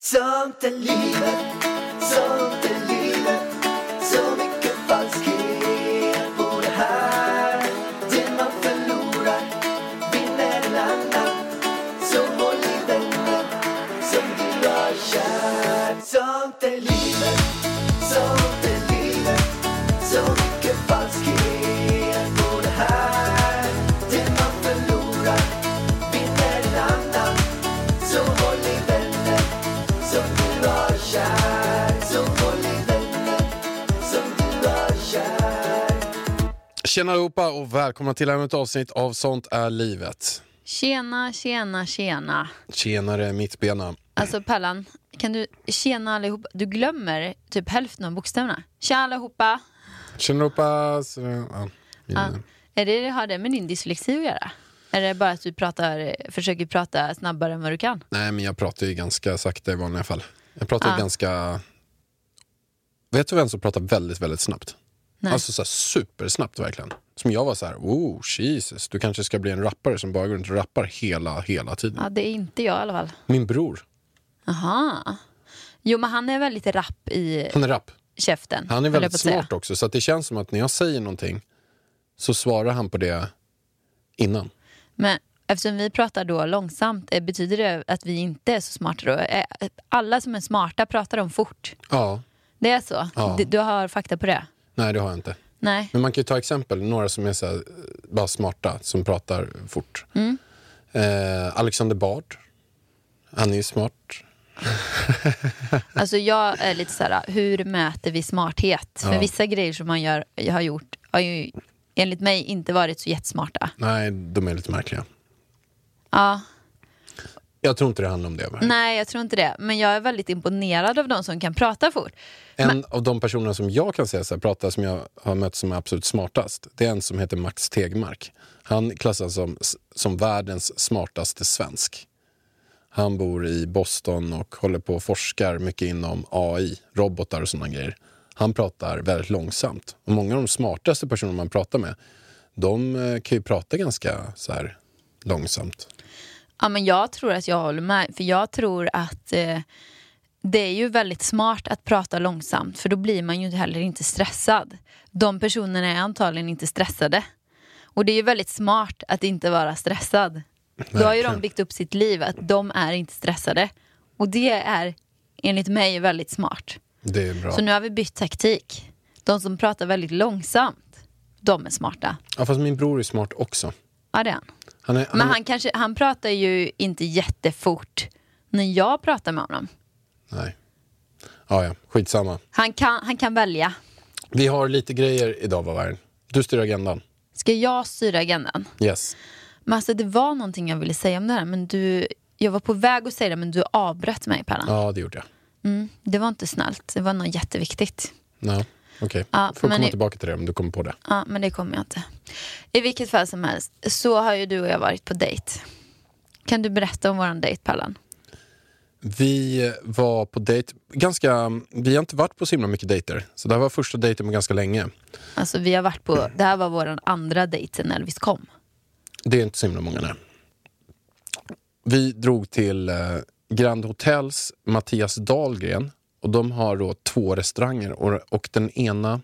Sånt är livet, sånt Tjena allihopa och välkomna till ännu ett avsnitt av Sånt är livet. Tjena, tjena, tjena. Tjenare mittbena. Alltså Pallan, kan du tjena allihopa? Du glömmer typ hälften av bokstäverna. Tjena allihopa. Tjena allihopa. Så, ja, Ja. Är det, har det med din dyslexi att göra? Är det bara att du pratar, försöker prata snabbare än vad du kan? Nej men jag pratar ju ganska sakta i vanliga fall. Jag pratar Ja. ganska... Vet du vem som pratar väldigt, väldigt snabbt? Nej. Alltså så supersnabbt verkligen. Som jag var så här, oh Jesus, du kanske ska bli en rappare som bara går runt och rappar hela, hela tiden. Ja, det är inte jag i alla fall. Min bror, Aha. Jo, men han är väldigt rapp i han är rapp. käften. Han är väldigt smart också, så det känns som att när jag säger någonting så svarar han på det innan. Men eftersom vi pratar då långsamt, eh, betyder det att vi inte är så smarta då? Eh, Alla som är smarta pratar om fort. Ja, Det är så? Ja. Du har fakta på det? Nej det har jag inte. Nej. Men man kan ju ta exempel, några som är så här, eh, bara smarta, som pratar fort. Mm. Eh, Alexander Bard, han är ju smart. Alltså jag är lite så här, hur mäter vi smarthet? För Ja. vissa grejer som man gör, jag har gjort har ju enligt mig inte varit så jättesmarta. Nej, de är lite märkliga. Ja, Jag tror inte det handlar om det. Men nej jag tror inte det. Men jag är väldigt imponerad av de som kan prata fort. En av de personerna som jag kan säga så här, pratar som jag har mött som är absolut smartast, det är en som heter Max Tegmark. Han klassas som, som världens smartaste svensk. Han bor i Boston och håller på och forskar mycket inom AI, robotar och sådana grejer. Han pratar väldigt långsamt. Och många av de smartaste personerna man pratar med, de eh, kan ju prata ganska så här långsamt. Ja, men jag tror att jag håller med. För jag tror att eh, det är ju väldigt smart att prata långsamt. För då blir man ju heller inte stressad. De personerna är antagligen inte stressade. Och det är ju väldigt smart att inte vara stressad. Då har ju de Verkligen. byggt upp sitt liv att de är inte stressade. Och det är enligt mig väldigt smart. Det är bra. Så nu har vi bytt taktik. De som pratar väldigt långsamt, de är smarta. Ja, fast min bror är smart också. Ja, det är han. Han är, Men han, han, kanske, han pratar ju inte jättefort när jag pratar med honom. Nej. Ja, ja, skitsamma. Han kan, han kan välja. Vi har lite grejer idag, var Du styr agendan. Ska jag styra agendan? Yes. Men alltså, det var någonting jag ville säga om det här, men du, jag var på väg att säga det, men du avbröt mig, Pallan. Ja, det gjorde jag. Mm, det var inte snällt. Det var något jätteviktigt. Ja, Okej, Ja, får komma i- tillbaka till det om du kommer på det. Ja, men det kommer jag inte. I vilket fall som helst, så har ju du och jag varit på dejt. Kan du berätta om våran dejt, Pallan? Vi var på dejt, ganska, vi har inte varit på så himla mycket dejter. Så det här var första dejten på ganska länge. Alltså, vi har varit på, det här var vår andra dejt sen Elvis kom. Det är inte så himla många nej. Vi drog till eh, Grand Hotels Mattias Dahlgren och de har då två restauranger och, och den ena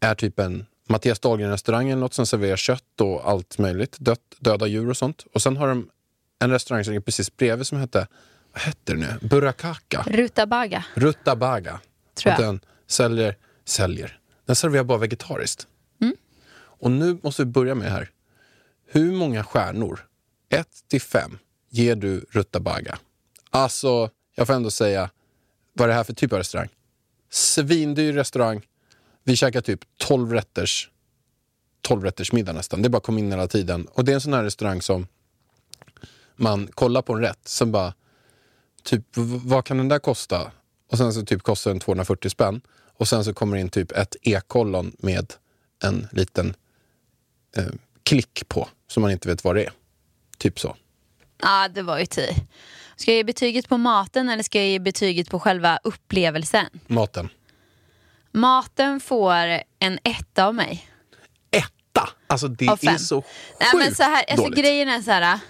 är typ en Mattias Dahlgren-restaurang eller något som serverar kött och allt möjligt, dött, döda djur och sånt. Och sen har de en restaurang som ligger precis bredvid som hette, vad hette det nu? Burrakaka. Rutabaga, Rutabaga. tror Och jag. den säljer, säljer. Den serverar bara vegetariskt. Mm. Och nu måste vi börja med här. Hur många stjärnor, 1 till 5, ger du Rutabaga? Alltså, jag får ändå säga, vad är det här för typ av restaurang? Svindyr restaurang. Vi käkar typ 12 rätters 12 rätters middag nästan. Det bara kom in hela tiden. Och det är en sån här restaurang som man kollar på en rätt, sen bara typ vad kan den där kosta? Och sen så typ kostar den 240 spänn. Och sen så kommer det in typ ett e-kollon med en liten eh, klick på, som man inte vet vad det är. Typ så. Ja, det var ju tio. Ska jag ge betyget på maten eller ska jag ge betyget på själva upplevelsen? Maten. Maten får en etta av mig. Etta! Alltså det är så sjukt Nej, men så här, alltså, dåligt. grejen är så här.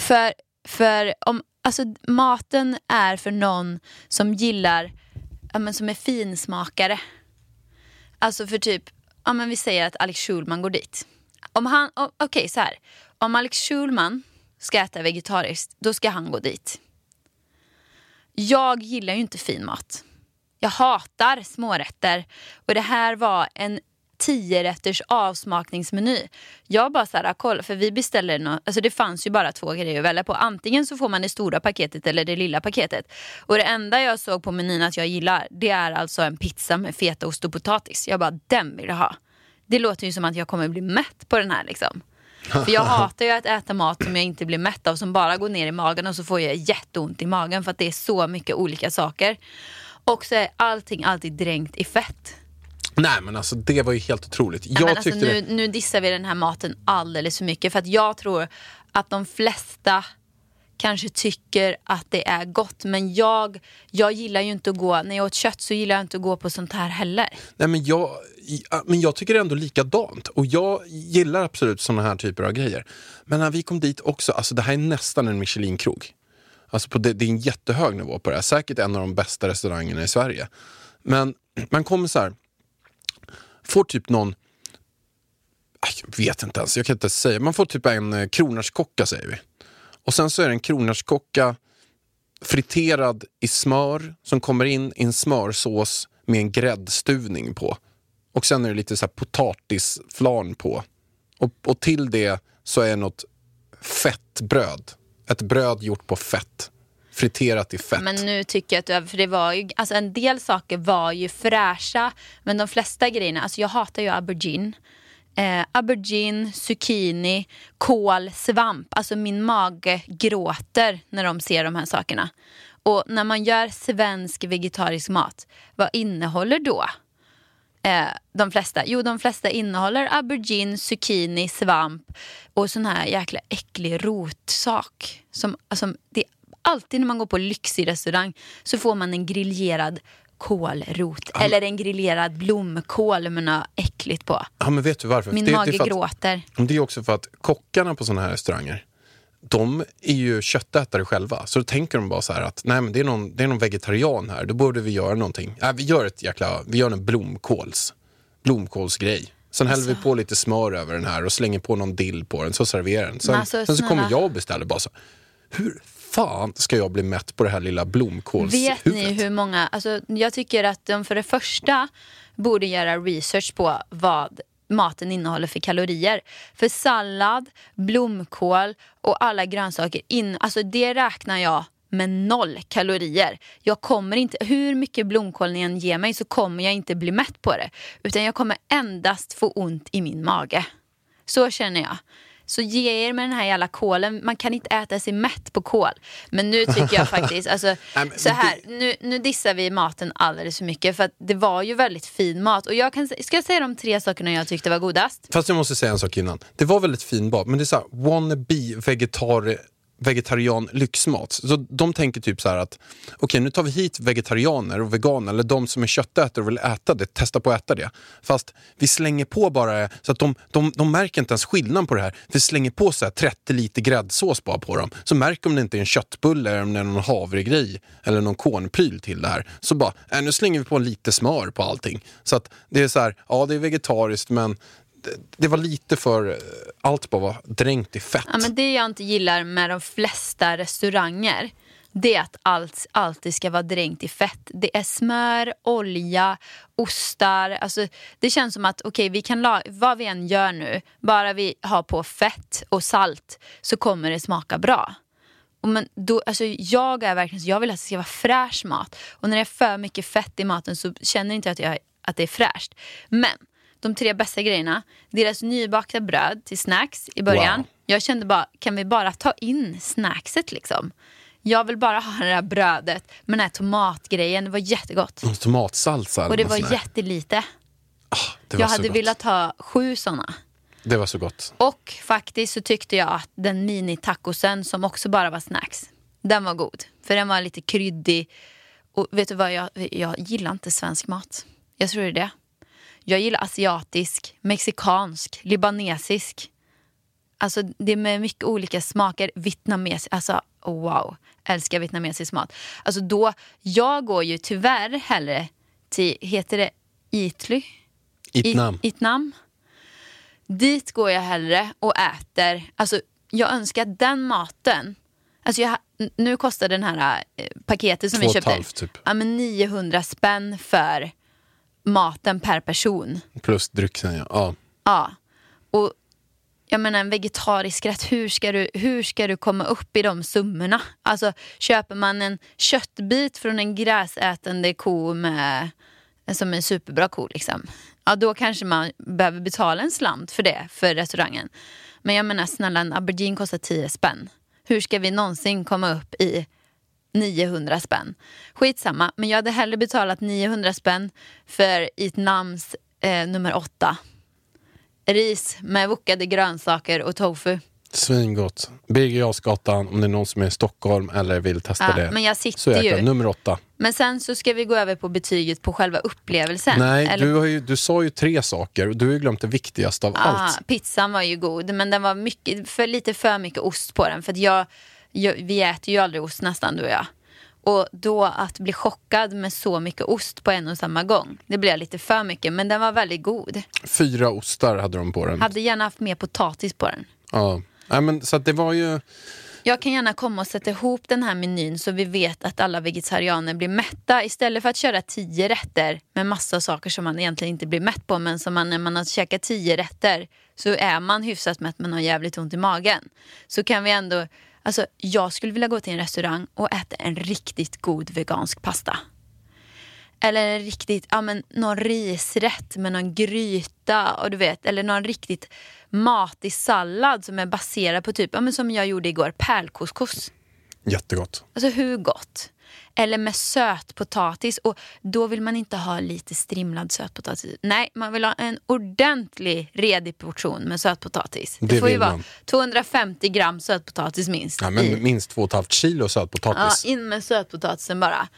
För, för om alltså maten är för någon som gillar, ja, men som är finsmakare. Alltså för typ, ja men vi säger att Alex Schulman går dit. Om han, okej så här. Om Alex Schulman ska äta vegetariskt, då ska han gå dit. Jag gillar ju inte fin mat. Jag hatar smårätter. Och det här var en tio rätters avsmakningsmeny. Jag bara så här, ah, kolla, för vi beställer något, alltså det fanns ju bara två grejer att välja på. Antingen så får man det stora paketet eller det lilla paketet. Och det enda jag såg på menyn att jag gillar, det är alltså en pizza med fetaost och potatis. Jag bara, den vill jag ha. Det låter ju som att jag kommer bli mätt på den här liksom. För jag hatar ju att äta mat som jag inte blir mätt av, som bara går ner i magen och så får jag jätteont i magen för att det är så mycket olika saker. Och så är allting alltid dränkt i fett. Nej men alltså det var ju helt otroligt. Nej, Jag men alltså, nu, det... nu dissar vi den här maten alldeles för mycket för att jag tror att de flesta kanske tycker att det är gott men jag, jag gillar ju inte att gå, när jag åt kött så gillar jag inte att gå på sånt här heller. Nej, men, jag, ah, men jag tycker ändå likadant. Och jag gillar absolut såna här typer av grejer. Men när vi kom dit också, alltså det här är nästan en Michelin-krog. Alltså på det, det är en jättehög nivå på det här. Säkert en av de bästa restaurangerna i Sverige. Men man kommer så här, får typ någon, ah, jag vet inte ens, jag kan inte säga. Man får typ en eh, kronärtskocka säger vi. Och sen så är det en kronärtskocka friterad i smör som kommer in i en smörsås med en gräddstuvning på. Och sen är det lite så här potatisflarn på. Och, och till det så är något fettbröd. Ett bröd gjort på fett. Friterat i fett. Men nu tycker jag att du, för det var ju, alltså en del saker var ju fräscha men de flesta grejerna, alltså jag hatar ju aubergine. Eh, aubergine, zucchini, kål, svamp. Alltså min mage gråter när de ser de här sakerna. Och när man gör svensk vegetarisk mat, vad innehåller då eh, de flesta? Jo, de flesta innehåller aubergine, zucchini, svamp och sån här jäkla äcklig rotsak. Som, alltså, det, alltid när man går på lyxig restaurang så får man en griljerad kålrot eller en griljerad blomkål med något äckligt på. Ja, men vet du varför? Min det, mage det att, gråter. Det är också för att kockarna på sådana här restauranger, de är ju köttätare själva. Så då tänker de bara så här att nej, men det, är någon, det är någon vegetarian här, då borde vi göra någonting. Nej, vi gör ett jäkla, vi gör en blomkåls, blomkålsgrej. Sen häller vi på lite smör över den här och slänger på någon dill på den, så serverar den. Sen, Men alltså, sen så kommer jag och beställer bara så hur fan ska jag bli mätt på det här lilla blomkålshuvudet? Vet ni hur många, alltså, jag tycker att de för det första borde göra research på vad maten innehåller för kalorier. För sallad, blomkål och alla grönsaker, in, alltså det räknar jag med noll kalorier. Jag kommer inte, hur mycket blomkål ni än ger mig så kommer jag inte bli mätt på det. Utan jag kommer endast få ont i min mage. Så känner jag. Så ge er med den här jävla kålen. Man kan inte äta sig mätt på kål. Men nu tycker jag faktiskt, alltså, så här, nu, nu dissar vi maten alldeles för mycket. För det var ju väldigt fin mat. Och jag kan, ska jag säga de tre sakerna jag tyckte var godast? Fast jag måste säga en sak innan. Det var väldigt fin mat, men det är så här, wannabe vegetar vegetarian lyxmat. Så de tänker typ så här att okej nu tar vi hit vegetarianer och veganer eller de som är köttätare och vill äta det, testa på att äta det. Fast vi slänger på bara så att de, de, de märker inte ens skillnad på det här. Vi slänger på så här 30 liter gräddsås bara på dem. Så märker de det inte är en köttbulle eller om det är någon havregrej eller någon kornpryl till det här. Så bara, äh, nu slänger vi på lite smör på allting. Så att det är så här, ja det är vegetariskt men det, var lite för, eh, allt bara var dränkt i fett. Ja, men det jag inte gillar med de flesta restauranger det är att allt alltid ska vara dränkt i fett. Det är smör, olja, ostar. Alltså, det känns som att okej, vi kan la- vad vi än gör nu, bara vi har på fett och salt så kommer det smaka bra. Och men då, alltså jag är verkligen jag vill att det ska vara fräsch mat. Och när det är för mycket fett i maten så känner inte jag att, jag, att det är fräscht. Men de tre bästa grejerna, deras nybakta bröd till snacks i början. Wow. Jag kände bara, kan vi bara ta in snackset liksom? Jag vill bara ha det här brödet med den här tomatgrejen, det var jättegott. Någon Tomatsalsa Och det var något sånt där. jättelite. det var Jag hade gott. velat ha sju sådana. Det var så gott. Och faktiskt så tyckte jag att den mini-tacosen som också bara var snacks, den var god. För den var lite kryddig. Och vet du vad, jag, jag gillar inte svensk mat. Jag tror det är det. Jag gillar asiatisk, mexikansk, libanesisk. Alltså det är med mycket olika smaker. Vietnamesisk, alltså wow. Älskar vietnamesisk mat. Alltså då, jag går ju tyvärr hellre till, heter det Itly? Itnam. I, Itnam. Dit går jag hellre och äter. Alltså, jag önskar den maten... Alltså jag, nu kostar den här eh, paketet som Två vi köpte halvt, typ. ja, men 900 spänn för maten per person. Plus drycken, ja. ja. Ja. Och jag menar en vegetarisk rätt, hur ska, du, hur ska du komma upp i de summorna? Alltså köper man en köttbit från en gräsätande ko med, som en superbra ko liksom. Ja då kanske man behöver betala en slant för det för restaurangen. Men jag menar snälla en aubergine kostar 10 spänn. Hur ska vi någonsin komma upp i 900 spänn? Skitsamma, men jag hade hellre betalat 900 spänn för Itnams eh, nummer åtta ris med wokade grönsaker och tofu. Svingott. Birger om det är någon som är i Stockholm eller vill testa Ja, det. men jag så sitter jäkla, ju. nummer åtta. Men sen så ska vi gå över på betyget på själva upplevelsen. Nej, Eller- du, har ju, du sa ju tre saker och du har ju glömt det viktigaste av Ah, allt. pizzan var ju god, men den var mycket, för, lite för mycket ost på den. För jag, vi äter ju aldrig ost nästan du och jag. Och då att bli chockad med så mycket ost på en och samma gång, det blev lite för mycket. Men den var väldigt god. Fyra ostar hade de på den. Hade gärna haft mer potatis på den. Ja. Nej, men, så att det var ju... Jag kan gärna komma och sätta ihop den här menyn så vi vet att alla vegetarianer blir mätta. Istället för att köra tio rätter med massa saker som man egentligen inte blir mätt på. Men som man, när man har käkat tio rätter så är man hyfsat mätt men har jävligt ont i magen. Så kan vi ändå, alltså jag skulle vilja gå till en restaurang och äta en riktigt god vegansk pasta. Eller en riktigt, ja men någon risrätt med någon gryta och du vet, eller någon riktigt matig sallad som är baserad på typ, ja men som jag gjorde igår, pärlcouscous. Jättegott. Alltså hur gott? Eller med sötpotatis och då vill man inte ha lite strimlad sötpotatis. Nej, man vill ha en ordentlig redig portion med sötpotatis. Det, Det får ju vara man. 250 gram sötpotatis minst. Ja, i. men minst två och ett halvt kilo Ja, sötpotatis. in med sötpotatisen bara.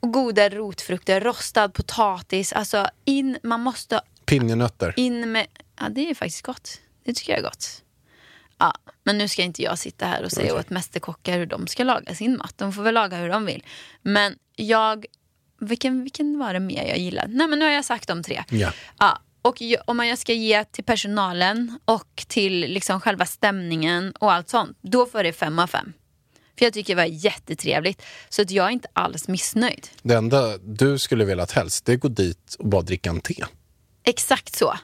Och goda rotfrukter, rostad potatis. Alltså in, man måste Pinjenötter. in med... Ja, det är faktiskt gott. Det tycker jag är gott. Ja, men nu ska inte jag sitta här och säga Okej. åt mästerkockar hur de ska laga sin mat. De får väl laga hur de vill. Men jag... Vilken, vilken var det mer jag gillade? Nej, men nu har jag sagt de tre. Ja. Ja, och om man ska ge till personalen och till liksom själva stämningen och allt sånt, då får det fem av fem. För jag tycker det var jättetrevligt. Så att jag är inte alls missnöjd. Det enda du skulle velat helst, det är att gå dit och bara dricka en te. Exakt så.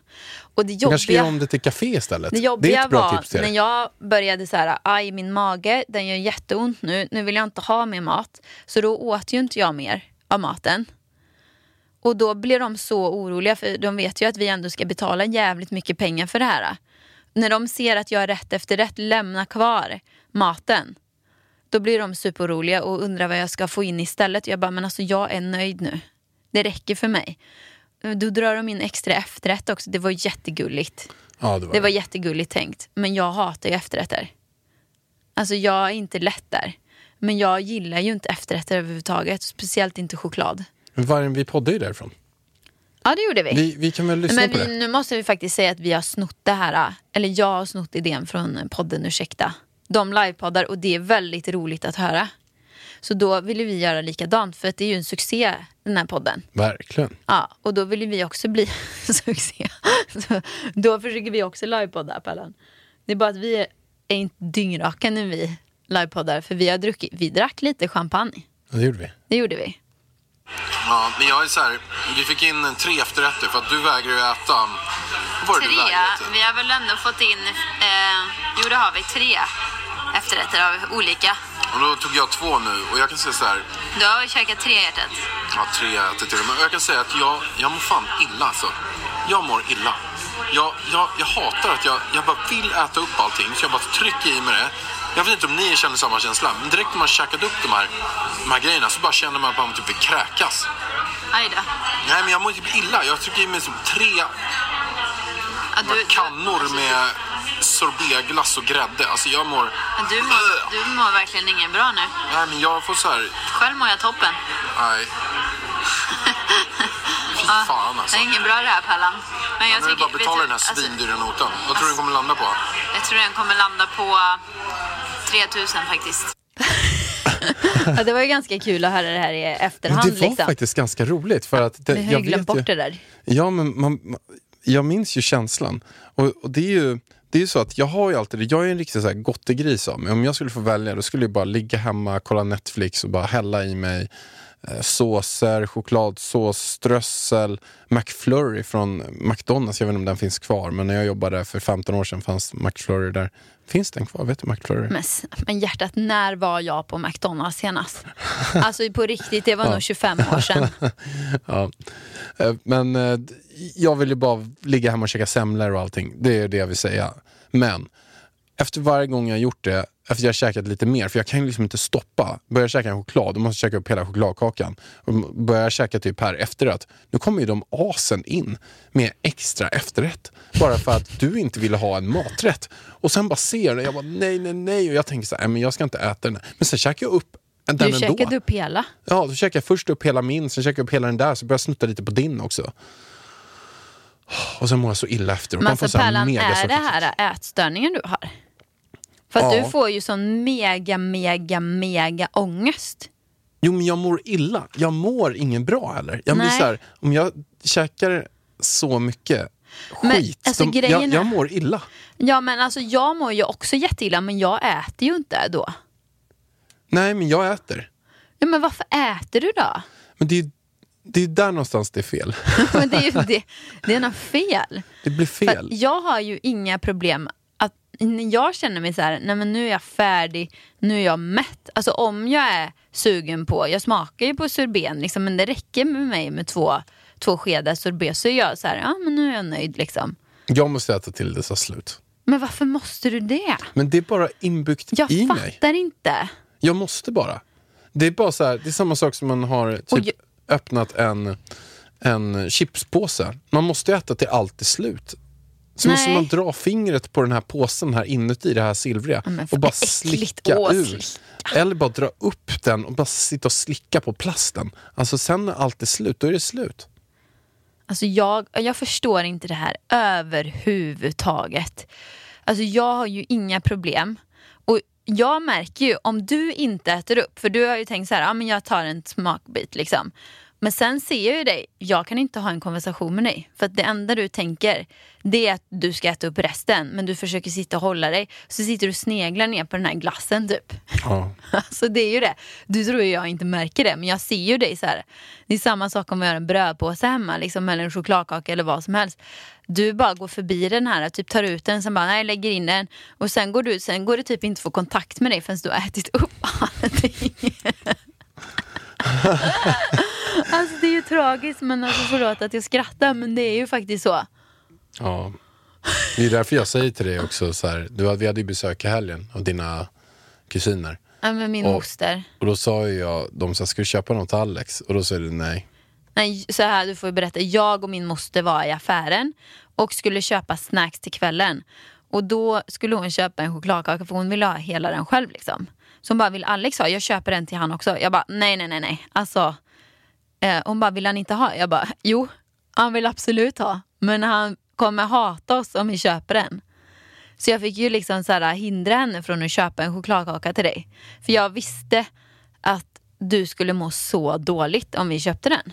Och det Du kanske ska jobbiga, göra om det till café istället. det det är jobbiga bra var tips när jag började så här, aj min mage, den gör jätteont nu, nu vill jag inte ha mer mat. Så då åt ju inte jag mer av maten. Och då blir de så oroliga för de vet ju att vi ändå ska betala jävligt mycket pengar för det här. När de ser att jag rätt efter rätt lämnar kvar maten. Då blir de superoroliga och undrar vad jag ska få in istället. Jag bara, men alltså jag är nöjd nu. Det räcker för mig. Då drar de in extra efterrätt också. Det var jättegulligt. Ja, det var Det var jättegulligt tänkt. Men jag hatar ju efterrätter. Alltså jag är inte lätt där. Men jag gillar ju inte efterrätter överhuvudtaget. Speciellt inte choklad. Men Vargen, vi poddar ju därifrån. Ja det gjorde vi. Vi, vi kan väl lyssna Men på vi, det? nu måste vi faktiskt säga att vi har snott det här. Eller jag har snott idén från podden Ursäkta. De livepoddar och det är väldigt roligt att höra. Så då ville vi göra likadant för att det är ju en succé den här podden. Verkligen. Ja, och då ville vi också bli succé. Så då försöker vi också livepodda Pallan. Det är bara att vi är inte dyngraka när vi livepoddar för vi har druckit, vi drack lite champagne. Ja, det gjorde vi. Det gjorde vi. Ja, men jag är så här, vi fick in en tre efterrätter för att du vägrar ju äta. Vad var det du äta? vi har väl ändå fått in, eh, jo det har vi, tre efterrätter av olika. Och då tog jag två nu och jag kan säga så här, Du har käkat tre hjärtat. ja tre äter till och med. Och jag kan säga att jag, jag mår fan illa alltså. Jag mår illa. Jag, jag, jag hatar att jag, jag bara vill äta upp allting så jag bara trycker i mig det. Jag vet inte om ni känner samma känsla, men direkt när man käkat upp de här, de här grejerna så bara känner man att man typ vill kräkas. Aj då. Nej men jag mår typ illa. Jag trycker i mig som tre Ja, några kannor med sorbetglass och grädde. Alltså jag mår... du, du mår verkligen ingen bra nu. Nej men jag får så här... Själv mår jag toppen. Nej. Fy fan alltså. inget bra det här Pallan. Men Nu är det bara betala den här svindyra notan. Vad tror du den kommer landa på? Jag tror den kommer landa på 3000 faktiskt. ja, det var ju ganska kul att höra det här i efterhand. det var liksom. faktiskt ganska roligt. För att det, jag ju glömt bort ju, det där. Ja, men man, man- jag minns ju känslan. Och, och det är ju det är ju så att jag har ju alltid det. Jag är en riktig så här gottegris av mig. Om jag skulle få välja då skulle jag bara ligga hemma, kolla Netflix och bara hälla i mig eh, såser, chokladsås, strössel, McFlurry från McDonalds. Jag vet inte om den finns kvar, men när jag jobbade för 15 år sedan fanns McFlurry där. Finns den kvar? Vet du McFlurry? Men, men hjärtat, när var jag på McDonalds senast? Alltså på riktigt, det var nog 25 år sedan. Ja. Eh, Men eh, jag vill ju bara ligga hemma och käka semlor och allting. Det är det jag vill säga. Men efter varje gång jag gjort det, efter jag käkat lite mer, för jag kan ju liksom inte stoppa. Börjar jag käka en choklad, då måste jag käka upp hela chokladkakan. Och börjar jag käka typ här efterrätt, nu kommer ju de asen in med extra efterrätt. Bara för att du inte ville ha en maträtt. Och sen bara ser jag det, jag bara nej, nej, nej. Och jag tänker så här, "Nej, men jag ska inte äta den. här." Men sen käkar jag upp den Du ändå. käkade upp hela. Ja, då käkade jag först upp hela min, sen käkade jag upp hela den där, så började jag snutta lite på din också. Och sen mår jag så illa efteråt. Men Man får alltså Pärlan, är det här ätstörningen du har? För att Ja. du får ju sån mega, mega, mega ångest. Jo, men jag mår illa. Jag mår ingen bra heller. Jag blir så här, om jag käkar så mycket Men, skit, alltså, grejen jag, jag mår illa. Ja men alltså jag mår ju också jätteilla men jag äter ju inte då. Nej, men jag äter. Ja men varför äter du då? Men det är, det är där någonstans det är fel. Men det är ju det, det är något fel. Det blir För fel. jag har ju inga problem när jag känner mig så här, nej men nu är jag färdig, nu är jag mätt. Alltså om jag är sugen på, jag smakar ju på sorbeten liksom, men det räcker med mig med två, två skedar sorbet så är jag så här, ja men nu är jag nöjd liksom. Jag måste äta till det tar slut. Men varför måste du det? Men det är bara inbyggt Jag i mig. fattar inte. Jag måste bara. Det är bara så här, det är samma sak som man har typ jag- öppnat en, en chipspåse. Man måste äta till allt är slut. Så Nej. måste man dra fingret på den här påsen här inuti, det här silvriga och bara slicka Åh, ur. slicka. Eller bara dra upp den och bara sitta och slicka på plasten. Alltså sen när allt är slut, då är det slut. Alltså jag, jag förstår inte det här överhuvudtaget. Alltså jag har ju inga problem. Och jag märker ju om du inte äter upp, för du har ju tänkt så här, ja men jag tar en smakbit liksom. Men sen ser jag ju dig, jag kan inte ha en konversation med dig. För att det enda du tänker, det är att du ska äta upp resten. Men du försöker sitta och hålla dig. Så sitter du och sneglar ner på den här glassen typ. Ja. Alltså det är ju det. Du tror ju jag inte märker det, men jag ser ju dig så här. Det är samma sak om vi har en brödpåse hemma, liksom, eller en chokladkaka eller vad som helst. Du bara går förbi den här, typ tar ut den, sen bara nej, lägger in den. Och sen går du sen går det typ inte att få kontakt med dig förrän du har ätit upp allting. alltså det är ju tragiskt, men alltså förlåt att jag skrattar, men det är ju faktiskt så. Ja. Det är därför jag säger till dig också, så här, du, vi hade ju besök i helgen av dina kusiner. Ja, men min Och- moster. Och då sa ju jag, de sa, ska du köpa något till Alex? Och då sa du nej. Nej, så här, du får ju berätta. Jag och min moster var i affären och skulle köpa snacks till kvällen. Och då skulle hon köpa en chokladkaka för hon ville ha hela den själv. Liksom. Så hon bara, vill Alex ha? Jag köper den till han också. Jag bara, nej, nej, nej, nej. Alltså, eh, hon bara, vill han inte ha? Jag bara, jo, han vill absolut ha. Men han kommer hata oss om vi köper den. Så jag fick ju liksom så här, hindra henne från att köpa en chokladkaka till dig. För jag visste att du skulle må så dåligt om vi köpte den.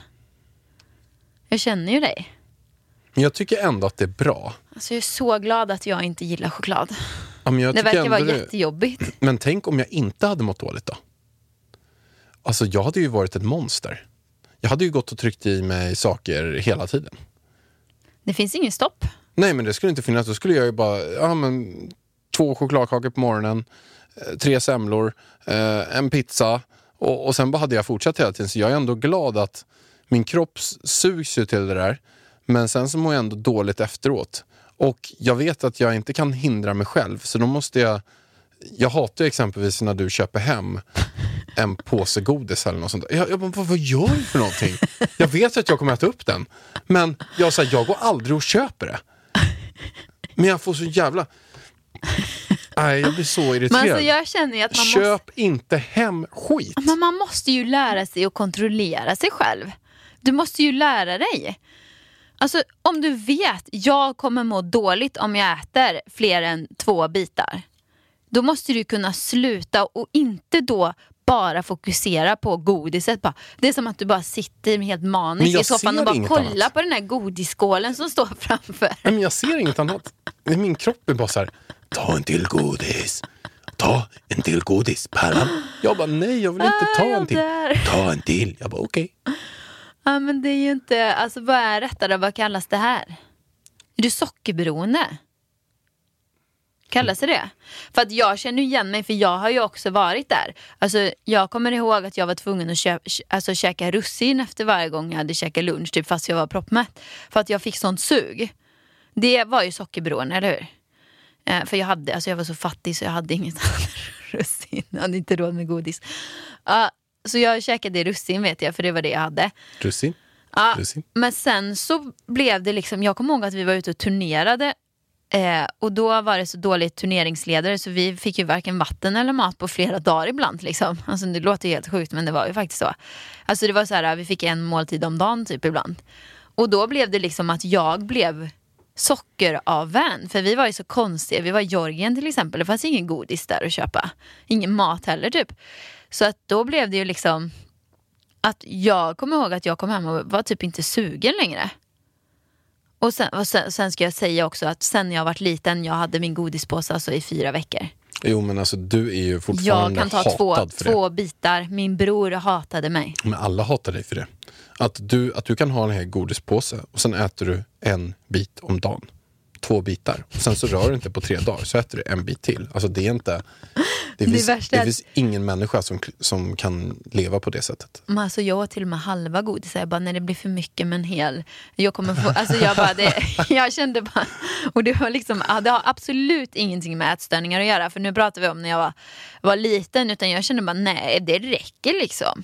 Jag känner ju dig. Jag tycker ändå att det är bra. Alltså jag är så glad att jag inte gillar choklad. Ja, Det verkar vara det- jättejobbigt. Men tänk om jag inte hade mått dåligt då? Alltså jag hade ju varit ett monster. Jag hade ju gått och tryckt i mig saker hela tiden. Det finns ingen stopp. Nej men det skulle inte finnas. Då skulle jag ju bara, ja men två chokladkakor på morgonen, eh, tre semlor, eh, en pizza och, och sen bara hade jag fortsatt hela tiden. Så jag är ändå glad att min kropp sugs ju till det där. Men sen så mår jag ändå dåligt efteråt. Och jag vet att jag inte kan hindra mig själv så då måste jag jag hatar ju exempelvis när du köper hem en påse godis eller något sånt. Jag, jag vad, vad gör du för någonting? Jag vet att jag kommer äta upp den. Men jag, så här, jag går aldrig och köper det. Men jag får så jävla... Nej, jag blir så Men irriterad. alltså jag känner att man måste, Köp inte hem skit. men man måste ju lära sig att kontrollera sig själv. Du måste ju lära dig. Alltså om du vet, jag kommer må dåligt om jag äter fler än två bitar. Då måste du kunna sluta och inte då bara fokusera på godiset. Bara. Det är som att du bara sitter helt jag i soffan och bara kollar annat. på den här godisskålen som står framför. Men jag ser inget annat. Min kropp är bara så här, ta en till godis. Ta en till godis, Pärlan. Jag bara, nej jag vill inte Ah, ta jag en till. Ta en till. Jag bara, okej. Ja men det är ju inte, alltså vad är rättare, vad kallas det här? Är du sockerberoende? Kallas det det? För att jag känner igen mig för jag har ju också varit där. Alltså jag kommer ihåg att jag var tvungen att kö- alltså, käka russin efter varje gång jag hade käkat lunch typ fast jag var proppmätt. För att jag fick sånt sug. Det var ju sockerberoende, eller hur? Eh, för jag, hade, alltså jag var så fattig så jag hade inget annat russin. Jag hade inte råd med godis. Ja, så jag käkade russin vet jag, för det var det jag hade. Russin. Ja, men sen så blev det liksom, jag kommer ihåg att vi var ute och turnerade eh, och då var det så dåligt turneringsledare så vi fick ju varken vatten eller mat på flera dagar ibland. Liksom. Alltså, det låter ju helt sjukt men det var ju faktiskt så. Alltså det var så här, vi fick en måltid om dagen typ ibland. Och då blev det liksom att jag blev sockeravvän. För vi var ju så konstiga. Vi var i Georgien till exempel. Det fanns ingen godis där att köpa. Ingen mat heller typ. Så att då blev det ju liksom att jag kommer ihåg att jag kom hem och var typ inte sugen längre. Och sen, och sen, sen ska jag säga också att sen jag varit liten, jag hade min godispåse alltså i fyra veckor. Jo men alltså du är ju Jag fortfarande kan ta hatad två, för det. två bitar. Min bror hatade mig. Men alla hatar dig för det. Att du, att du kan ha en hel godispåse och sen äter du en bit om dagen. Två bitar. Sen så rör du inte på tre dagar så äter du en bit till. Alltså det är inte... Det, Det finns, det är- finns ingen människa som, som kan leva på det sättet. Men alltså jag åt till och med halva godisar. Jag bara, när det blir för mycket med en hel. Jag kommer få, alltså jag bara, det, jag kände bara, och det var liksom, det har absolut ingenting med ätstörningar att göra. För nu pratar vi om när jag var, var liten, utan jag kände bara, nej det räcker liksom.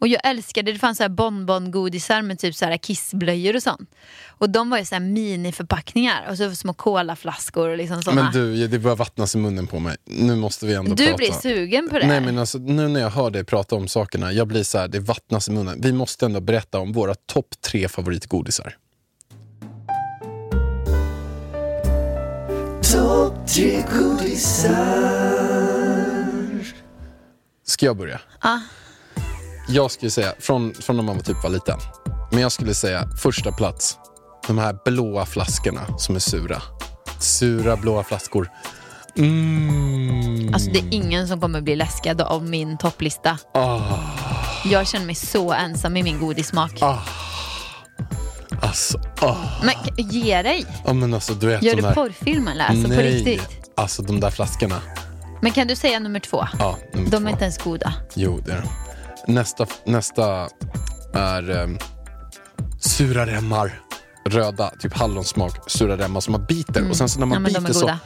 Och jag älskade, det fanns så här bonbongodisar med typ så här kissblöjor och sånt. Och de var ju så här miniförpackningar och så små colaflaskor och liksom såna. Men du, det börjar vattnas i munnen på mig. Nu måste vi ändå du prata. blir sugen på det? Nej men alltså nu när jag hör dig prata om sakerna, jag blir så här, det vattnas i munnen. Vi måste ändå berätta om våra topp tre favoritgodisar. Topp tre godisar. Ska jag börja? Ja. Jag skulle säga, från, från när man var typ var liten. Men jag skulle säga första plats, de här blåa flaskorna som är sura. Sura blåa flaskor. Mm. Alltså det är ingen som kommer bli läskad av min topplista. Ah, Jag känner mig så ensam i min godissmak. alltså, ah. Men ge dig! Ja, men alltså du vet Gör du där... porrfilm eller? Alltså på Nej, riktigt. alltså de där flaskorna. Men kan du säga nummer två? Ja, nummer De två. är inte ens goda. Jo, det är de. Nästa, nästa är um, sura remmar. Röda, typ hallonsmak, sura remmar som man biter. Och sen så när man Mm. Ja, biter så,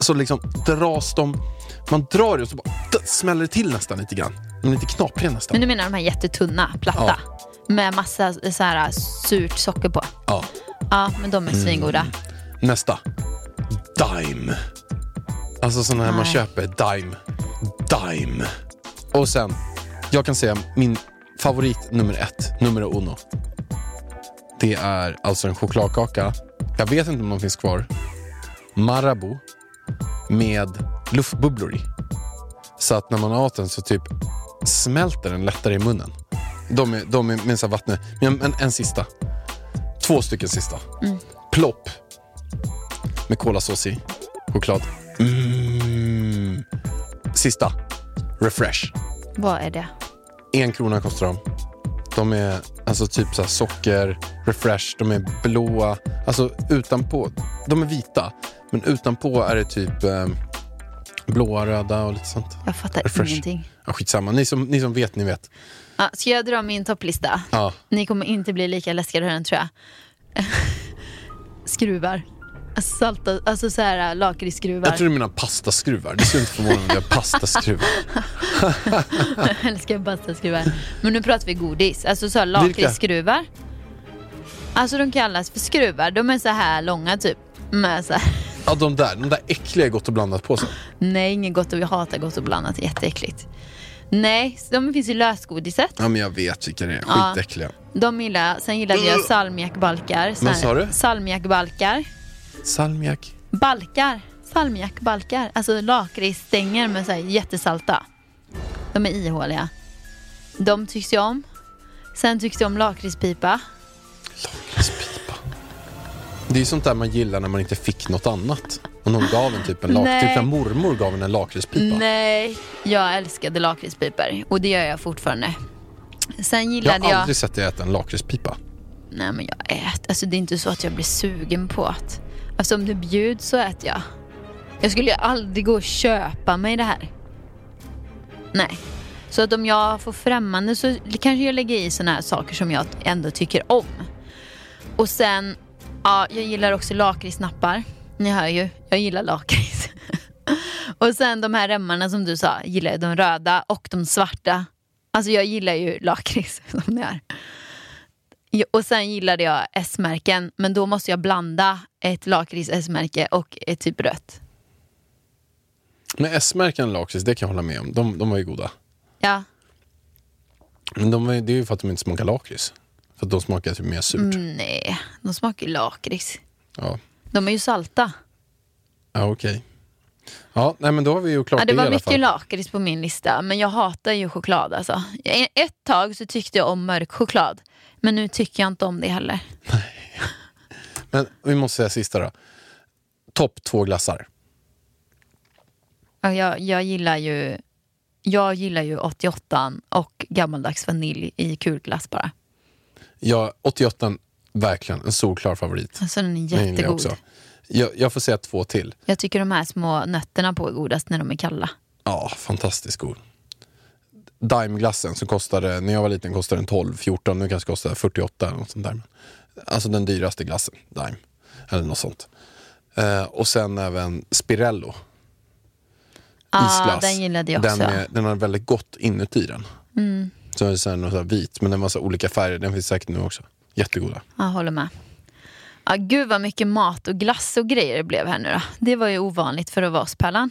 så liksom dras de, man drar det och så bara smäller det till nästan lite grann. De är lite knapriga nästan. Men du menar de här jättetunna, platta? Med massa så här, surt socker på? Ja. Ja, men de är Mm. svingoda. Nästa. Dime. Alltså sådana här man Nej. köper. Dime. Dime. Och sen, jag kan säga min favorit nummer ett, nummer uno. Det är alltså en chokladkaka. Jag vet inte om de finns kvar. Marabou med luftbubblor i. Så att när man åt den så typ smälter den lättare i munnen. De är, de är med vattnet. Men en, en sista. Två stycken sista. Plopp med kolasås i. Choklad. Mm. Sista. Refresh. Vad är det? En krona kostar de. De är alltså typ så socker, refresh, de är blåa. Alltså utanpå, de är vita. Men utanpå är det typ eh, blåa, röda och lite sånt. Jag fattar Refresh. ingenting. Ja, skitsamma, ni som, ni som vet, ni vet. Ja, ska jag dra min topplista? Ja. Ni kommer inte bli lika läskade av den tror jag. Skruvar. Alltså, salta, alltså så här lakritsskruvar. Jag tror du menar pastaskruvar. Det skulle inte förvåna mig om är pastaskruvar. Jag älskar pastaskruvar. Men nu pratar vi godis. Alltså så här lakritsskruvar. Alltså de kallas för skruvar. De är så här långa typ. Med så här. Ja, de där, de där äckliga Gott och blandat på sig. Nej, inget gott och jag hatar gott och blandat. Är jätteäckligt. Nej, de finns i lösgodiset. Ja men jag vet vilka det är. Ja. Skitäckliga. De gillar jag. Sen gillade jag salmiakbalkar. Sån Vad sa du? Salmiakbalkar. Salmiak. Balkar. Salmiakbalkar. Alltså lakritsstänger med så här jättesalta. De är ihåliga. De tycks jag om. Sen tycks jag om lakritspipa. Lakritspipa. Det är sånt där man gillar när man inte fick något annat. Och någon gav en typ en lak... Typ när mormor gav en en lakritspipa. Nej, jag älskade lakritspipor. Och det gör jag fortfarande. Sen Jag gillade har jag... aldrig sett dig äta en lakritspipa. Nej men jag äter, alltså det är inte så att jag blir sugen på att, alltså om du bjuds så äter jag. Jag skulle ju aldrig gå och köpa mig det här. Nej. Så att om jag får främmande så kanske jag lägger i såna här saker som jag ändå tycker om. Och sen, ja jag gillar också lakritsnappar. Ni hör ju, jag gillar lakrits. och sen de här remmarna som du sa, gillar jag de röda och de svarta. Alltså jag gillar ju lakrits som det är. Och sen gillade jag S-märken, men då måste jag blanda ett lakrits S-märke och ett typ rött. Men S-märken lakrits, det kan jag hålla med om. De, de var ju goda. Ja, Men de, det är ju för att de inte smakar lakrits. För att de smakar typ mer surt. mm, nej, de smakar ju lakrits. Ja, De är ju salta. ja okej. Ja, nej men då har vi ju klart Ja, det, det i var alla mycket fall. lakrits på min lista, men jag hatar ju choklad alltså. Ett tag så tyckte jag om mörk choklad, men nu tycker jag inte om det heller. Men vi måste säga sista då. Topp två glassar. Ja, Jag, jag gillar ju jag gillar ju 88 och gammaldags vanilj i kulglass bara. Ja, 88 verkligen en solklar favorit. Alltså den är Den jättegod. också. Jag, jag får säga två till. Jag tycker de här små nötterna på är godast när de är kalla. Ja, fantastiskt god. Daimglassen som kostade, när jag var liten kostade den 12, 14, nu kanske kostar 48 eller något sånt där. Alltså den dyraste glassen, Daim. Eller något sånt. Eh, och sen även Spirello. Ja, Isglass. den gillade jag också. Mm. Den, är, den har väldigt gott inuti den. Så är det så här något så här vit, men den var så olika färger. Den finns säkert nu också. Jättegoda. Jag håller med. Ja, gud vad mycket mat och glass och grejer det blev här nu då. Det var ju ovanligt för att vara oss Pärlan.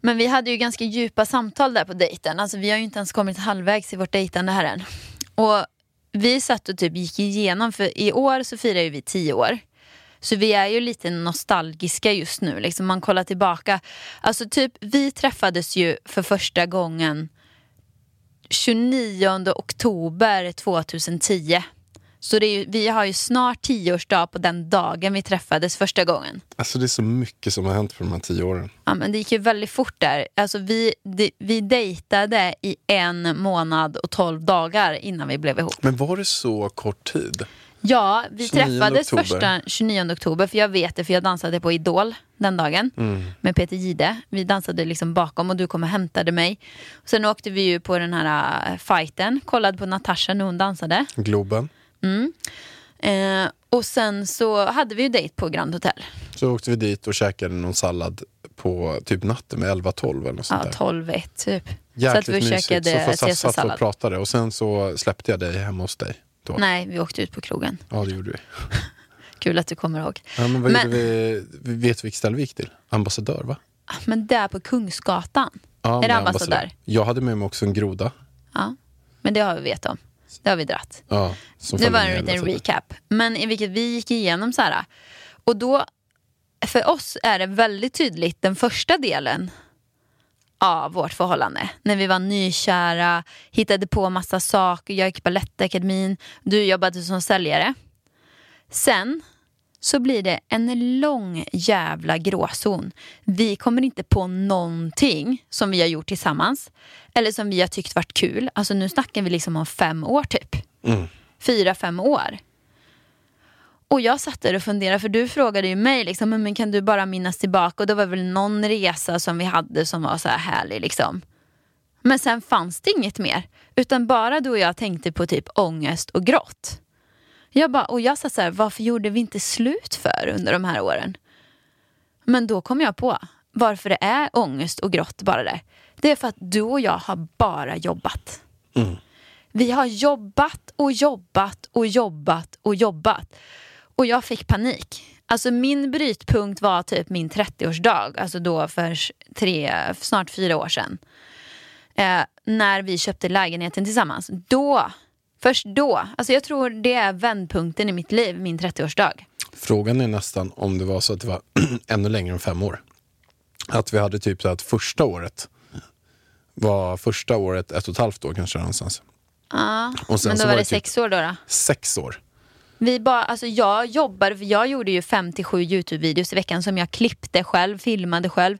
Men vi hade ju ganska djupa samtal där på dejten. Alltså vi har ju inte ens kommit halvvägs i vårt dejtande här än. Och vi satt och typ gick igenom, för i år så firar ju vi tio år. Så vi är ju lite nostalgiska just nu. Liksom man kollar tillbaka. Alltså typ, vi träffades ju för första gången 29 oktober 2010. Så ju, vi har ju snart tioårsdag på den dagen vi träffades första gången. Alltså det är så mycket som har hänt på de här tio åren. Ja, men det gick ju väldigt fort där. Alltså, vi, det, vi dejtade i en månad och tolv dagar innan vi blev ihop. Men var det så kort tid? Ja, vi 29 träffades oktober. första 29 oktober, för jag vet det, för jag dansade på Idol den dagen Mm. med Peter Gide. Vi dansade liksom bakom och du kom och hämtade mig. Sen åkte vi ju på den här äh, fighten, kollade på Natasha när hon dansade. Globen. Eh, och sen så hade vi ju dejt på Grand Hotel. Så åkte vi dit och käkade någon sallad på typ natten med 11-12 eller något sånt Ja, där. 12-1 typ. Jäkligt så att vi mysigt. käkade så satt, satt och caesarsallad. pratade och sen så släppte jag dig hemma hos dig. Då. Nej, vi åkte ut på krogen. Ja, det gjorde vi. Kul att du kommer ihåg. Ja, men vad Men- gjorde vi? Vi vet vilket ställe vi gick till? Ambassadör, va? Men där på Kungsgatan. Ja, är det ambassadör? Jag hade med mig också en groda. Ja. Men det har vi vet om. Det har vi dratt. Ja, Det var en liten recap. Men i vilket vi gick igenom så här. Och då, för oss är det väldigt tydligt den första delen av vårt förhållande. När vi var nykära, hittade på massa saker, jag gick Balettakademin, du jobbade som säljare. Sen så blir det en lång jävla gråzon. Vi kommer inte på någonting som vi har gjort tillsammans. Eller som vi har tyckt varit kul. Alltså nu snackar vi liksom om fem år typ. Fyra, fem år. Och jag satt där och funderade, för du frågade ju mig, liksom, men kan du bara minnas tillbaka? Och det var väl någon resa som vi hade som var så här härlig. Liksom. Men sen fanns det inget mer. Utan bara du och jag tänkte på typ ångest och grått. Jag bara, och jag sa så här, varför gjorde vi inte slut för under de här åren? Men då kom jag på varför det är ångest och grått bara där. Det är för att du och jag har bara jobbat. Vi har jobbat och jobbat och jobbat och jobbat. Och jag fick panik. Alltså min brytpunkt var typ min 30-årsdag, alltså då för tre, snart fyra år sedan. Eh, när vi köpte lägenheten tillsammans. Då, först då, alltså jag tror det är vändpunkten i mitt liv, min 30-årsdag. Frågan är nästan om det var så att det var ännu längre än fem år. Att vi hade typ så att första året var första året ett och ett halvt år kanske någonstans. Ja, Och sen men då var det det typ- sex år då. då. Sex år. Vi bara, alltså jag jobbade, jag gjorde ju 57 Youtube-videos i veckan som jag klippte själv, filmade själv.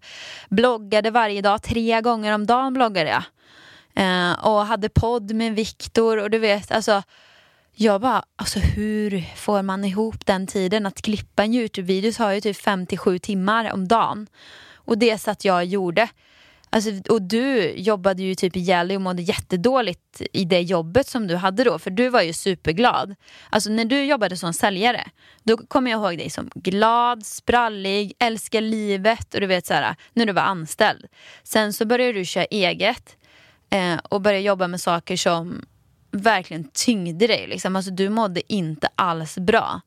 Bloggade varje dag, tre gånger om dagen bloggade jag. Eh, och hade podd med Viktor och du vet, alltså jag bara, alltså hur får man ihop den tiden? Att klippa en Youtube-video har ju typ 57 timmar om dagen. Och det satt jag och gjorde. Alltså, och du jobbade ju typ ihjäl dig och mådde jättedåligt i det jobbet som du hade då, för du var ju superglad. Alltså när du jobbade som säljare, då kommer jag ihåg dig som glad, sprallig, älskar livet och du vet så här, när du var anställd. Sen så började du köra eget eh, och började jobba med saker som verkligen tyngde dig. Liksom. Alltså, du mådde inte alls bra.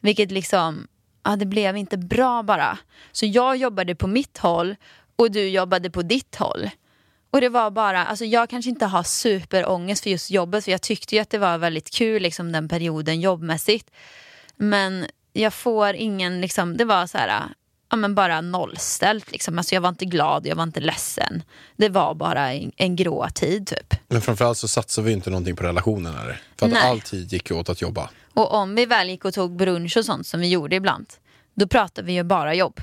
Vilket liksom, ja, det blev inte bra bara. Så jag jobbade på mitt håll och du jobbade på ditt håll. Och det var bara, alltså jag kanske inte har superångest för just jobbet för jag tyckte ju att det var väldigt kul liksom den perioden jobbmässigt. Men jag får ingen, liksom, det var så här, ja men bara nollställt liksom. Alltså jag var inte glad, jag var inte ledsen. Det var bara en, en grå tid typ. Men framförallt så satsade vi inte någonting på relationen. Eller? För att Nej. all tid gick åt att jobba. Och om vi väl gick och tog brunch och sånt som vi gjorde ibland, då pratade vi ju bara jobb.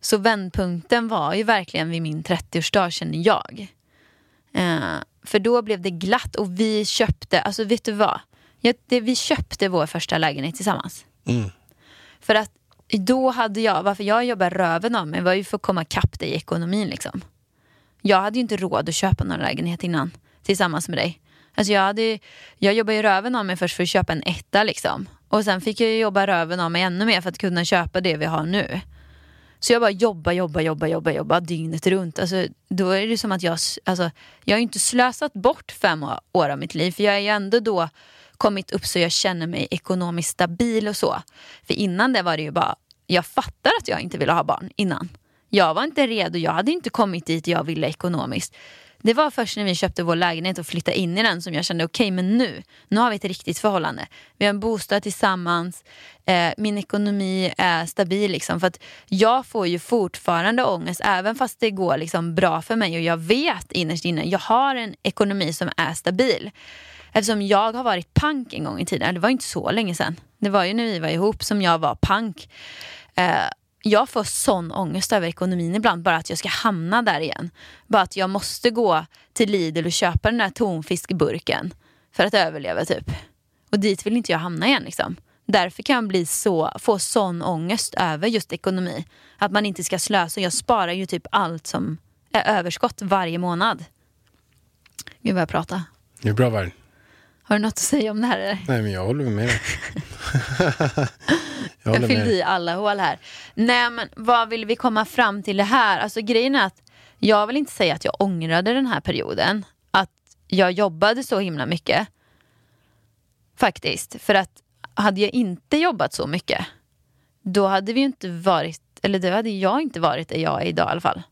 Så vändpunkten var ju verkligen vid min 30-årsdag känner jag. Eh, för då blev det glatt och vi köpte, alltså vet du vad? Ja, det, vi köpte vår första lägenhet tillsammans. Mm. För att då hade jag, varför jag jobbade röven av mig var ju för att komma ikapp dig i ekonomin liksom. Jag hade ju inte råd att köpa någon lägenhet innan tillsammans med dig. Alltså jag, hade, jag jobbade ju röven av mig först för att köpa en etta liksom. Och sen fick jag jobba röven av mig ännu mer för att kunna köpa det vi har nu. Så jag bara jobba, jobba, jobba, jobba, jobba dygnet runt. Alltså, då är det som att jag, alltså, jag har ju inte slösat bort fem år av mitt liv. För jag är ju ändå då kommit upp så jag känner mig ekonomiskt stabil och så. För innan det var det ju bara, jag fattar att jag inte ville ha barn innan. Jag var inte redo, jag hade inte kommit dit jag ville ekonomiskt. Det var först när vi köpte vår lägenhet och flyttade in i den som jag kände okej men nu, nu har vi ett riktigt förhållande. Vi har en bostad tillsammans, eh, min ekonomi är stabil liksom. För att jag får ju fortfarande ångest även fast det går liksom bra för mig och jag vet innerst inne, jag har en ekonomi som är stabil. Eftersom jag har varit pank en gång i tiden, det var inte så länge sedan. Det var ju när vi var ihop som jag var pank. Eh, jag får sån ångest över ekonomin ibland, bara att jag ska hamna där igen. Bara att jag måste gå till Lidl och köpa den där tonfiskburken för att överleva typ. Och dit vill inte jag hamna igen liksom. Därför kan jag bli så, få sån ångest över just ekonomi. Att man inte ska slösa. Jag sparar ju typ allt som är överskott varje månad. Gud vad jag pratar. Det är bra Varg. Har du något att säga om det här eller? Nej men jag håller med dig. jag Jag fyllde i alla hål här. Nej men vad vill vi komma fram till det här? Alltså grejen är att jag vill inte säga att jag ångrade den här perioden. Att jag jobbade så himla mycket. Faktiskt. För att hade jag inte jobbat så mycket då hade vi ju inte varit, eller då hade jag inte varit där jag är idag i alla fall.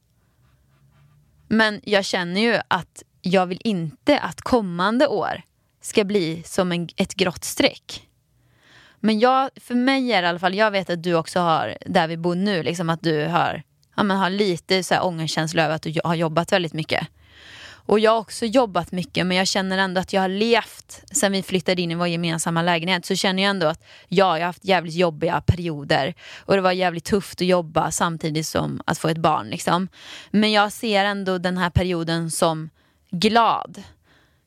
Men jag känner ju att jag vill inte att kommande år ska bli som en, ett grått streck. Men jag, för mig är det i alla fall, jag vet att du också har, där vi bor nu, liksom att du har, ja, men har lite så här ångestkänsla över att du har jobbat väldigt mycket. Och jag har också jobbat mycket men jag känner ändå att jag har levt, sen vi flyttade in i vår gemensamma lägenhet så känner jag ändå att ja, jag har haft jävligt jobbiga perioder och det var jävligt tufft att jobba samtidigt som att få ett barn liksom. Men jag ser ändå den här perioden som glad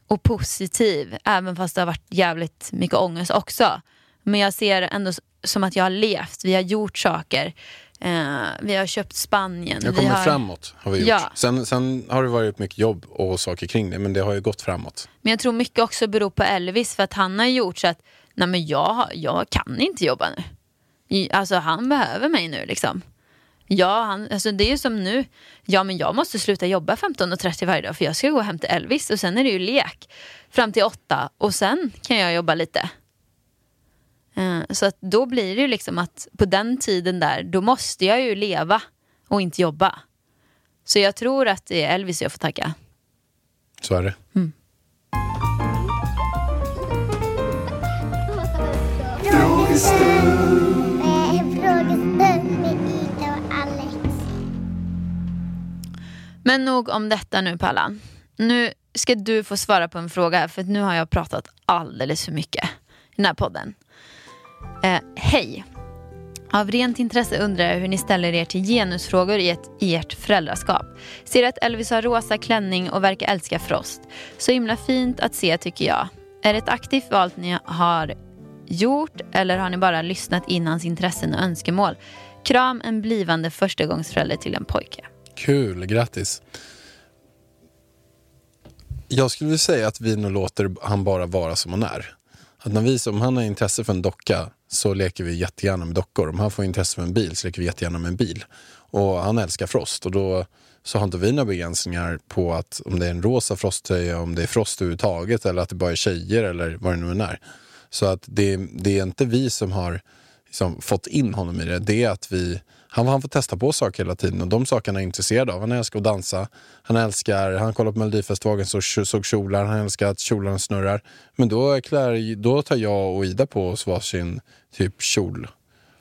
och positiv även fast det har varit jävligt mycket ångest också. Men jag ser ändå som att jag har levt. Vi har gjort saker. Eh, vi har köpt Spanien. Jag vi kommer har... framåt har vi gjort. Ja. Sen, sen har det varit mycket jobb och saker kring det, men det har ju gått framåt. Men jag tror mycket också beror på Elvis för att han har gjort så att nej men jag, jag kan inte jobba nu. Alltså han behöver mig nu liksom. Ja, han, alltså det är ju som nu. Ja, men jag måste sluta jobba 15.30 varje dag för jag ska gå hem till Elvis och sen är det ju lek fram till åtta och sen kan jag jobba lite. Eh, Så att då blir det ju liksom att på den tiden där, då måste jag ju leva och inte jobba. Så jag tror att det är Elvis jag får tacka. Så är det. Eh, Men nog om detta nu Pallan. Nu ska du få svara på en fråga för nu har jag pratat alldeles för mycket i den här podden. Eh, Hej. Av rent intresse undrar jag hur ni ställer er till genusfrågor i, ett, i ert föräldraskap. Ser att Elvis har rosa klänning och verkar älska Frost. Så himla fint att se tycker jag. Är det ett aktivt val ni har gjort eller har ni bara lyssnat in hans intressen och önskemål? Kram en blivande förstagångsförälder till en pojke. Kul, grattis. Jag skulle vilja säga att vi nog låter han bara vara som han är. Att när vi, om han har intresse för en docka så leker vi jättegärna med dockor. Om han får intresse för en bil så leker vi jättegärna med en bil. Och han älskar Frost och då så har inte vi några begränsningar på att om det är en rosa frosttröja, om det är Frost överhuvudtaget eller att det bara är tjejer eller vad det nu än är. Så att det, det är inte vi som har liksom fått in honom i det. Det är att vi, han, han får testa på saker hela tiden och de sakerna är han intresserad av. Han älskar att dansa, han älskar, han kollar på Melodifestivalen så såg kjolar, han älskar att kjolarna snurrar. Men då, klär, då tar jag och Ida på oss varsin typ kjol.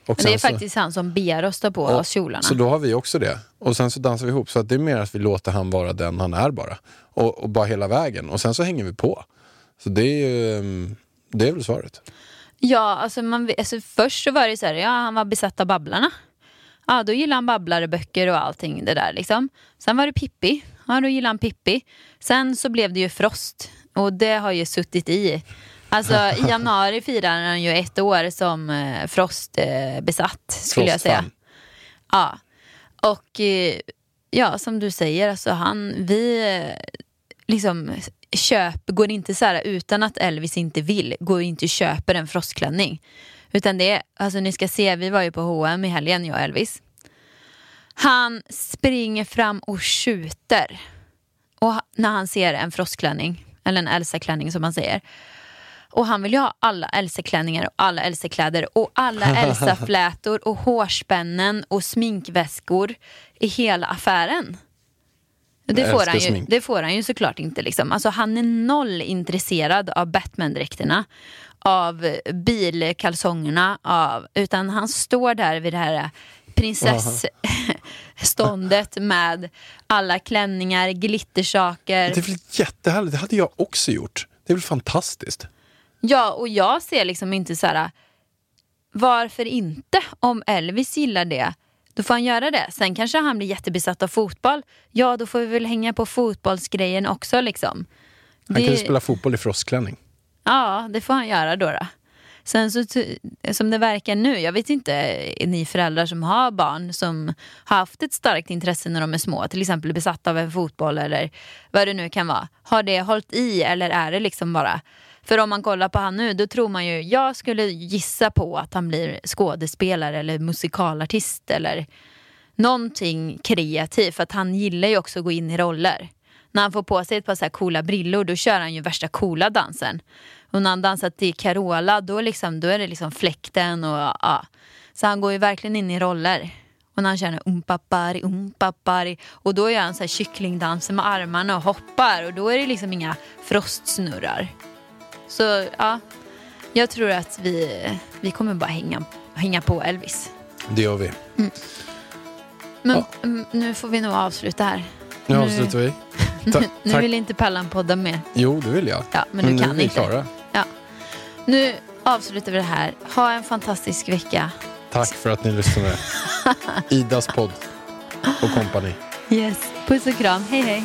Och det är så- faktiskt han som ta på Ja, oss kjolarna. Så då har vi också det. Och sen så dansar vi ihop. Så att det är mer att vi låter han vara den han är bara. Och, och bara hela vägen. Och sen så hänger vi på. Så det är ju, mm, det är väl svaret. Ja, alltså, man, alltså först så var det så här, ja han var besatt av Babblarna. Ja, då gillade han Babblareböcker och allting det där liksom. Sen var det Pippi, ja då gillade han Pippi. Sen så blev det ju Frost och det har ju suttit i. Alltså i januari firar han ju ett år som eh, Frost eh, skulle jag säga. Ja, och eh, ja som du säger, alltså han, vi eh, liksom köp, går inte så här utan att Elvis inte vill, går inte och köper en frostklänning. Utan det alltså ni ska se, vi var ju på H&M i helgen jag och Elvis. Han springer fram och skjuter. Och när han ser en frostklänning, eller en Elsa-klänning som man säger. Och han vill ju ha alla Elsa-klänningar och alla Elsa-kläder och alla Elsa-flätor och hårspännen och sminkväskor i hela affären. Det får, han ju, smink. det får han ju såklart inte. Liksom. Alltså, han är noll intresserad av Batman-dräkterna, av bilkalsongerna, av, utan han står där vid det här prinsessståndet med alla klänningar, glittersaker. Det är väl jättehärligt. Det hade jag också gjort. Det är väl fantastiskt. Ja, och jag ser liksom inte så här. Varför inte? Om Elvis gillar det, då får han göra det. Sen kanske han blir jättebesatt av fotboll. Ja, då får vi väl hänga på fotbollsgrejen också liksom. Han kan ju spela fotboll i frostklänning. Ja, det får han göra då. då. Sen så, som det verkar nu, jag vet inte, är ni föräldrar som har barn som har haft ett starkt intresse när de är små, till exempel besatta av en fotboll eller vad det nu kan vara. Har det hållit i eller är det liksom bara för om man kollar på han nu, då tror man ju, jag skulle gissa på att han blir skådespelare eller musikalartist eller någonting kreativt. För att han gillar ju också att gå in i roller. När han får på sig ett par så här coola brillor, då kör han ju värsta coola dansen. Och när han dansar till Carola, då, liksom, då är det liksom fläkten och ja. Så han går ju verkligen in i roller. Och när han känner umpapari, umpapari. Och då gör han så här kycklingdanser med armarna och hoppar. Och då är det liksom inga frostsnurrar. Så ja, jag tror att vi, vi kommer bara hänga, hänga på Elvis. Det gör vi. Men Ja. mm, nu får vi nog avsluta här. Nu- avslutar vi. Ta- Nu tack. vill inte Pallan podda mer. Jo, det vill jag. Ja, men du nu kan är vi inte. klara. Ja. Nu avslutar vi det här. Ha en fantastisk vecka. Tack för att ni lyssnade. Idas podd och kompani. Yes. Puss och kram. Hej hej.